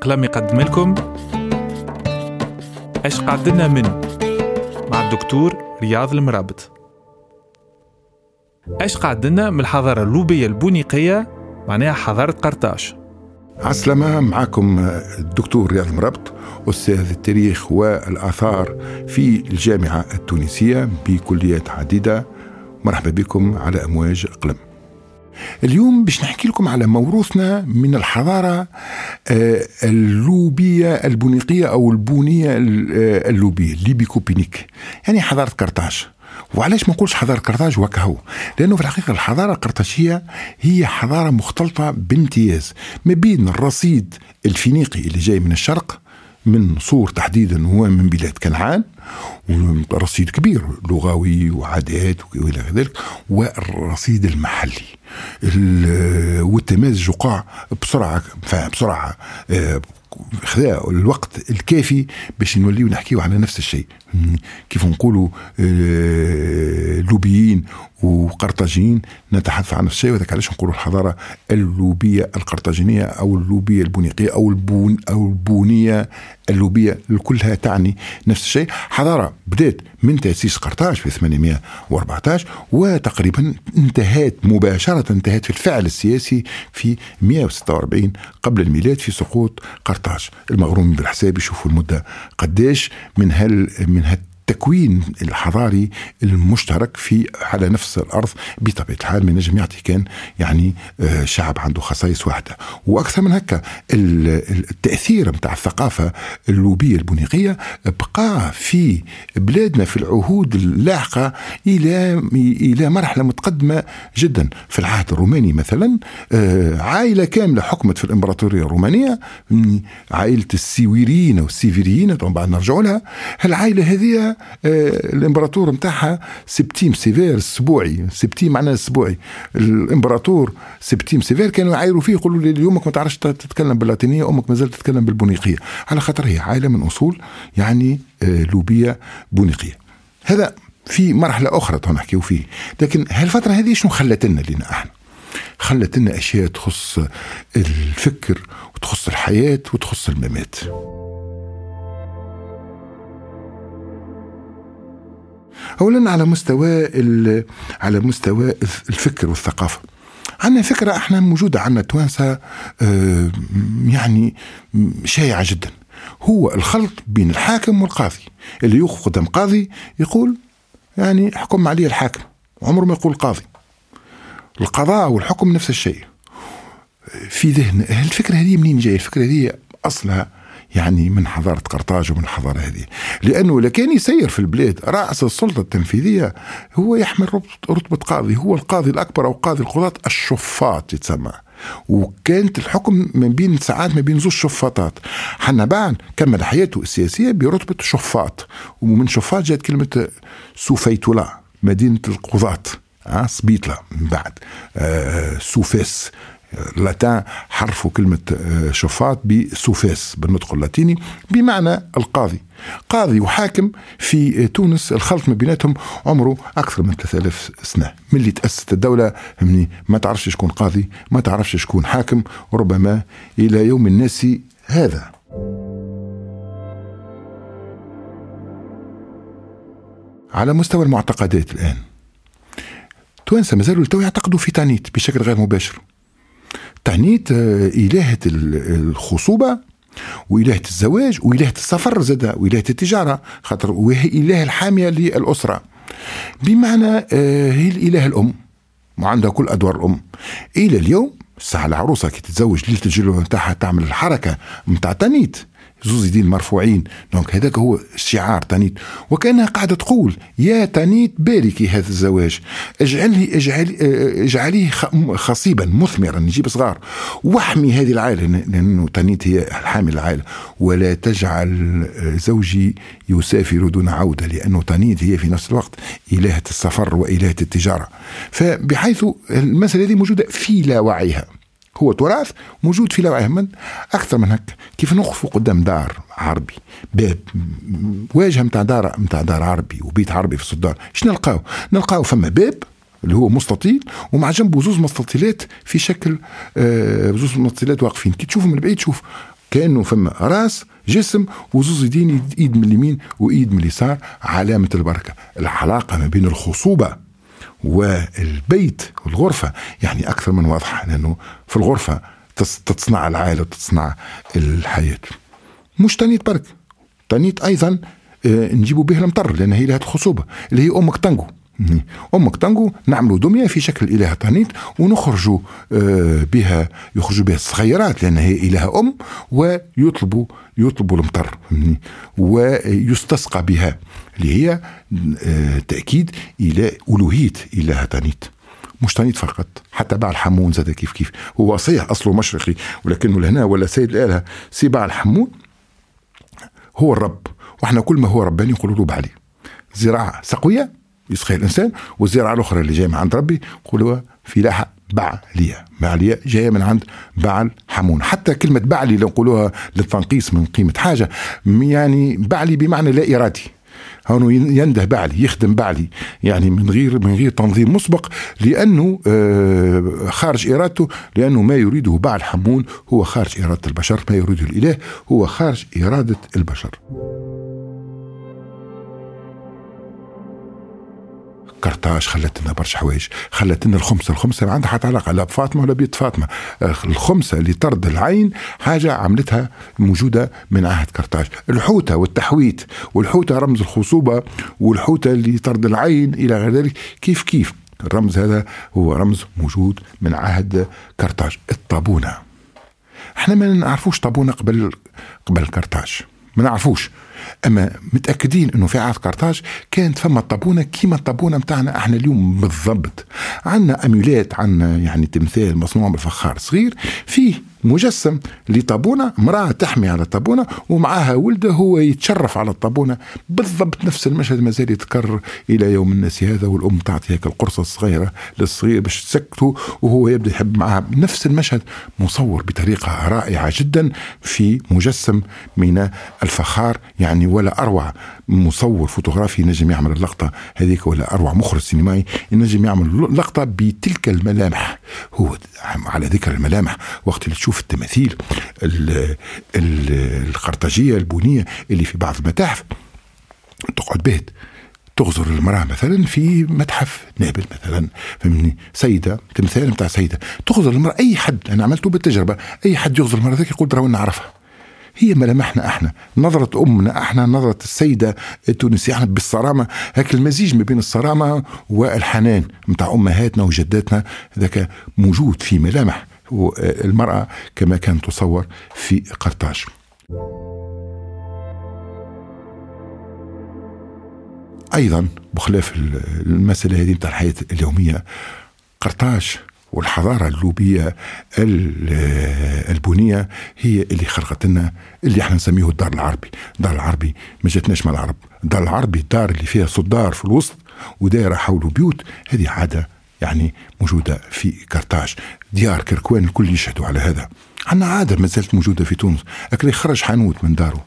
قلم يقدم لكم إيش قعدنا من؟ مع الدكتور رياض المرابط. إيش قعدنا من الحضارة اللوبية البونيقية؟ معناها حضارة قرطاج عسلامة معكم الدكتور رياض المرابط أستاذ التاريخ والآثار في الجامعة التونسية بكليات عديدة. مرحبا بكم على أمواج قلم اليوم باش نحكي لكم على موروثنا من الحضارة آه، اللوبية البونيقية أو البونية آه، اللوبية الليبيكو بينيك يعني حضارة قرطاج. وعلاش ما نقولش حضارة قرطاج وكهو لأنه في الحقيقة الحضارة القرطاجية هي حضارة مختلطة بامتياز. ما بين الرصيد الفينيقي اللي جاي من الشرق من صور تحديدا هو من بلاد كنعان ورصيد كبير لغوي وعادات وإلى ذلك والرصيد المحلي. والتمازج وقع بسرعة بسرعة آه، خذا الوقت الكافي باش نوليو نحكيو على نفس الشيء. كيف نقولوا آه، لوبيين وقرطاجيين نتحدث عن الشيء وذلك علاش نقولوا الحضارة اللوبية القرطاجينية أو اللوبية البونيقية أو البون أو البونية اللوبية كلها تعني نفس الشيء. حضارة بدات من تأسيس قرطاج في 814 وتقريبا انتهت مباشرة انتهت في الفعل السياسي في 146 قبل الميلاد في سقوط قرطاج. المغرومين بالحساب يشوفوا المدة قداش من هال من هال التكوين الحضاري المشترك في على نفس الأرض بطبيعة الحال من نجم يعطي كان يعني آه، شعب عنده خصائص واحدة. وأكثر من هكا التأثير نتاع الثقافة اللوبية البونيقيه بقى في بلادنا في العهود اللاحقة إلى إلى مرحلة متقدمة جدا. في العهد الروماني مثلا آه، عائلة كاملة حكمت في الإمبراطورية الرومانية عائلة السيويريين أو السيفيريين بعد نرجعوا لها. العائله هذه آه، الإمبراطور نتاعها سبتيم سيفير السبوعي. سبتيم معناه السبوعي. الإمبراطور سبتيم سيفير كانوا يعايروا فيه يقولوا لي اليومك ما تعرفش تتكلم باللاتينية أمك ما زالت تتكلم بالبونيقية. على خاطر هي عائله من أصول يعني آه، لوبيه بونيقية. هذا في مرحلة أخرى نحكيو فيه. لكن هالفترة هذه شنو خلت لنا لنا إحنا؟ خلت لنا أشياء تخص الفكر وتخص الحياة وتخص الممات. اولا على مستوى على مستوى الفكر والثقافة. عندنا فكرة إحنا موجودة عندنا توانسة آه، يعني شائعة جدا. هو الخلط بين الحاكم والقاضي. اللي يوقف قدام قاضي يقول يعني حكم عليه الحاكم. عمره ما يقول قاضي. القضاء والحكم نفس الشيء. في ذهن الفكرة هذه منين جاية؟ الفكرة هذه أصلها يعني من حضارة قرطاج ومن الحضارة هذه. لأنه لكان يسير في البلاد رأس السلطة التنفيذية هو يحمل رتبة قاضي. هو القاضي الأكبر أو قاضي القضاة الشفاط يتسمى. وكانت الحكم من بين ساعات ما بين زوج شفاطات. حنا بعد كمل حياته السياسية برتبة شفاط. ومن شفاط جاءت كلمة سوفيتولا مدينة القضاة. أه سبيتلا من بعد. آه سوفيس. les Latins حرفوا كلمة آه، شفاط بسوفاس بالنطق اللاتيني بمعنى القاضي. قاضي وحاكم في تونس الخلط ما بيناتهم عمره أكثر من 3000 سنة. من اللي تأسست الدولة همني ما تعرفش شكون قاضي ما تعرفش شكون حاكم وربما إلى يوم الناس هذا. على مستوى المعتقدات الآن توانسة ما زالوا تو يعتقدوا في تانيت بشكل غير مباشر. تانيت آه، إلهة الخصوبة وإلهة الزواج وإلهة السفر زاد وإلهة التجارة خاطر وهي إله الحامية للأسرة. بمعنى آه، هي الإله الأم وعندها كل أدوار الأم. إلى اليوم الساعة العروسة كي تتزوج ليلة الجلوة نتاعها تعمل الحركة نتاع تانيت زوز يدين مرفوعين donc هذاك هو شعار تانيت. وكانها قاعدة تقول يا تانيت باركي هذا الزواج. اجعله اجعل اجعليه خصيبا مثمرا نجيب صغار. واحمي هذه العائلة لأنه تانيت هي حامل العائلة. ولا تجعل زوجي يسافر دون عودة لأنه تانيت هي في نفس الوقت إلهة السفر وإلهة التجارة. فبحيث المسألة هذه موجودة في لا وعيها. هو تراث موجود في لوعه من أكثر من هكا. كيف نوقفوا قدام دار عربي؟ باب واجهة نتاع دار نتاع دار عربي وبيت عربي في الصدار. إيش نلقاو؟ نلقاو فما باب اللي هو مستطيل ومع جنبه زوز مستطيلات في شكل آه زوز مستطيلات واقفين. كي تشوفهم من بعيد تشوف كأنه فما راس جسم وزوز يدين ايد من اليمين وايد من اليسار علامة البركة. العلاقة ما بين الخصوبة والبيت والغرفة. يعني أكثر من واضحه لأنه في الغرفة تصنع العائلة وتصنع الحياة. مش تانيت برك. تانيت أيضا آه، نجيبوا به المطر لأن هي لها الخصوبه اللي هي أمك تنجو أمك تانجو نعملوا دمية في شكل إله تانيت ونخرجوا آه، بها يخرجوا بها الصغيرات لأن هي إله أم ويطلبوا يطلبوا المطر ويستسقى بها اللي هي آه، تأكيد إلى ألوهية إله تانيت مش تانيت فقط حتى باع الحمون زاد كيف كيف. هو صحيح أصله مشرقي ولكنه لهنا ولا سيد الالهه سي باع الحمون هو الرب وإحنا كل ما هو رباني نقولوا له بعلي زراعة سقوية يسقيها الإنسان والزراعة الأخرى اللي جاية من عند ربي يقولوا فلاحه بعلية. بعلية جاية من عند بعل حمون. حتى كلمة بعلي لو نقولوها للتنقيص من قيمة حاجة يعني بعلي بمعنى لا إرادي. هون ينده بعلي يخدم بعلي يعني من غير من غير تنظيم مسبق لأنه آه، خارج إرادته لأنه ما يريده بعل حمون هو خارج إرادة البشر ما يريده الإله هو خارج إرادة البشر. قرطاج خلت لنا برشا حوايج خلت لنا الخمسة الخمسة ما عندها حتى علاقة لا بفاطمة ولا بيت فاطمة. الخمسة اللي طرد العين حاجة عملتها موجودة من عهد قرطاج الحوتة والتحويت والحوتة رمز الخصوبة والحوتة اللي طرد العين إلى غير ذلك. كيف كيف؟ الرمز هذا هو رمز موجود من عهد قرطاج الطابونة. إحنا ما نعرفوش طابونة قبل قبل قرطاج ما نعرفوش. أما متأكدين إنه في عهد قرطاج كانت فما الطابونة كيما الطابونة نتاعنا إحنا اليوم بالضبط. عندنا اميولات عندنا يعني تمثال مصنوع بالفخار صغير فيه مجسم لطابونة امرأة تحمي على الطابونة ومعها ولده هو يتشرف على الطابونة. بالضبط نفس المشهد ما زال يتكرر إلى يوم الناس هذا والأم تعطي هيك القرصة الصغيرة للصغير باش تسكته وهو يبدأ يحب معها. نفس المشهد مصور بطريقة رائعة جدا في مجسم من الفخار يعني ولا أروع مصور فوتوغرافي نجم يعمل اللقطة هذيك ولا أروع مخرج سينمائي ينجم يعمل لقطة بتلك الملامح. هو على ذكر الملامح وقت اللي تشوف التماثيل القرطاجية البنية اللي في بعض المتاحف تقعد بهت. تغزر المرأة مثلا في متحف نابل مثلا فهمني؟ سيدة تمثال نتاع سيدة. تغزر المرأة أي حد أنا عملته بالتجربة أي حد يغزر المرأة ذاك يقول راهو نعرفها. هي ملامحنا إحنا نظرة أمنا إحنا نظرة السيدة التونسية إحنا بالصرامة. هيك المزيج ما بين الصرامة والحنان متاع أمهاتنا وجداتنا ذاك موجود في ملامح المرأة كما كانت تصور في قرطاج. أيضا بخلاف المسألة هذه نتاع الحياة اليومية قرطاج والحضارة اللوبية البنية هي اللي خلقت لنا اللي إحنا نسميه الدار العربي. الدار العربي ما جاتناش مع العرب. الدار العربي الدار اللي فيها صدار في الوسط ودايرة حوله بيوت. هذه عادة يعني موجودة في قرطاج ديار كركوان الكل يشهدوا على هذا. عندنا عادة ما زالت موجودة في تونس. لكن يخرج حانوت من داره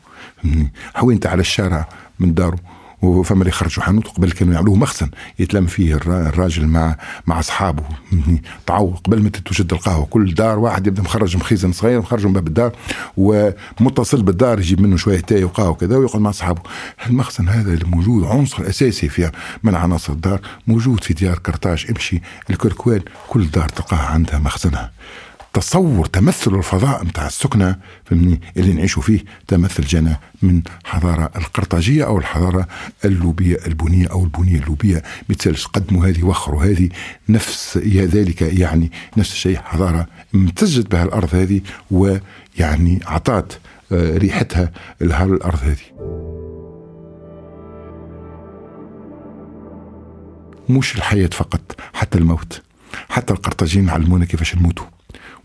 حوينت على الشارع من داره وفما اللي خرجوا حانوت قبل كانوا يعملوه مخزن يتلم فيه الراجل مع مع أصحابه. تعو قبل ما تتوجد القهوة. كل دار واحد يبدأ مخرج مخزن صغير مخرج من باب الدار ومتصل بالدار يجيب منه شوية تاي وقهوة وكذا ويقعد مع أصحابه. المخزن هذا اللي موجود عنصر أساسي في من عناصر الدار موجود في ديار قرطاج امشي الكركوان كل دار تلقاها عندها مخزنها. تصور تمثل الفضاء نتاع السكنة فهمني اللي نعيشوا فيه تمثل جانا من حضارة القرطاجية أو الحضارة اللوبية البنية أو البنية اللوبية. مثالش قدموا هذه وخروا هذه نفس ذلك يعني نفس الشيء حضارة امتزجت بها الأرض هذه ويعني عطات آه، ريحتها لها الأرض هذه. مش الحياة فقط حتى الموت. حتى القرطاجين علمونا كيفاش نموتوا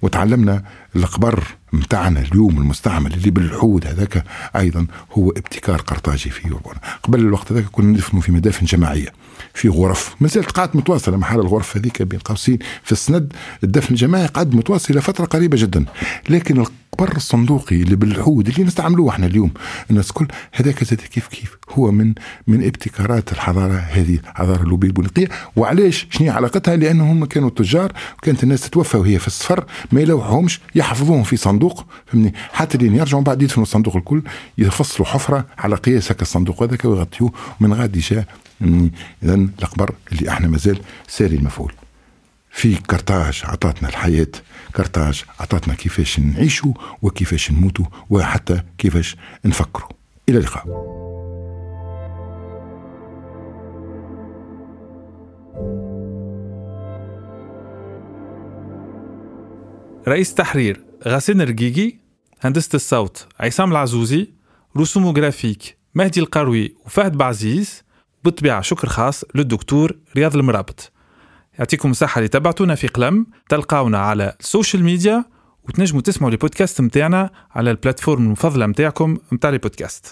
وتعلمنا القبر متاعنا اليوم المستعمل اللي بالحود هذاك أيضا هو ابتكار قرطاجي في يوربون قبل الوقت هذاك كنا ندفنوا في مدافن جماعية في غرف. ما زالت قاعد متواصلة محل الغرف هذيك بين قوسين في السند. الدفن الجماعي قاعد متواصل إلى فتره قريبة جدا. لكن القبر الصندوقي اللي بالحود اللي نستعملوه إحنا اليوم. الناس كل هذاك زاد كيف كيف. هو من من ابتكارات الحضارة هذه الحضارة اللوبيه البونيقيه وعلاش؟ شنو علاقتها؟ لأنهم كانوا تجار وكانت الناس تتوفى وهي في السفر ما يلوحهمش يحفظوهم في صندوق فهمني حتى لين يرجعوا بعد يدفنوا الصندوق الكل يفصلوا حفرة على قياس هكا الصندوق هذاك ويغطيوه. من غادي جاء اذا القبر اللي إحنا مازال ساري المفعول. في كرتاج عطاتنا الحياة كرتاج عطاتنا كيفاش نعيشوا وكيفاش نموتوا وحتى كيفاش نفكروا. إلى اللقاء. رئيس تحرير غاسين رقيقي هندسة الصوت عصام العزوزي رسوم جرافيك مهدي القروي وفهد بعزيز بالطبيعة شكر خاص للدكتور رياض المرابط. يعطيكم الصحة اللي تبعتونا في قلم تلقاونا على ال social media وتنجموا تسمعوا البودكاست متاعنا على ال plateforme المفضلة متاعكم متاع البودكاست.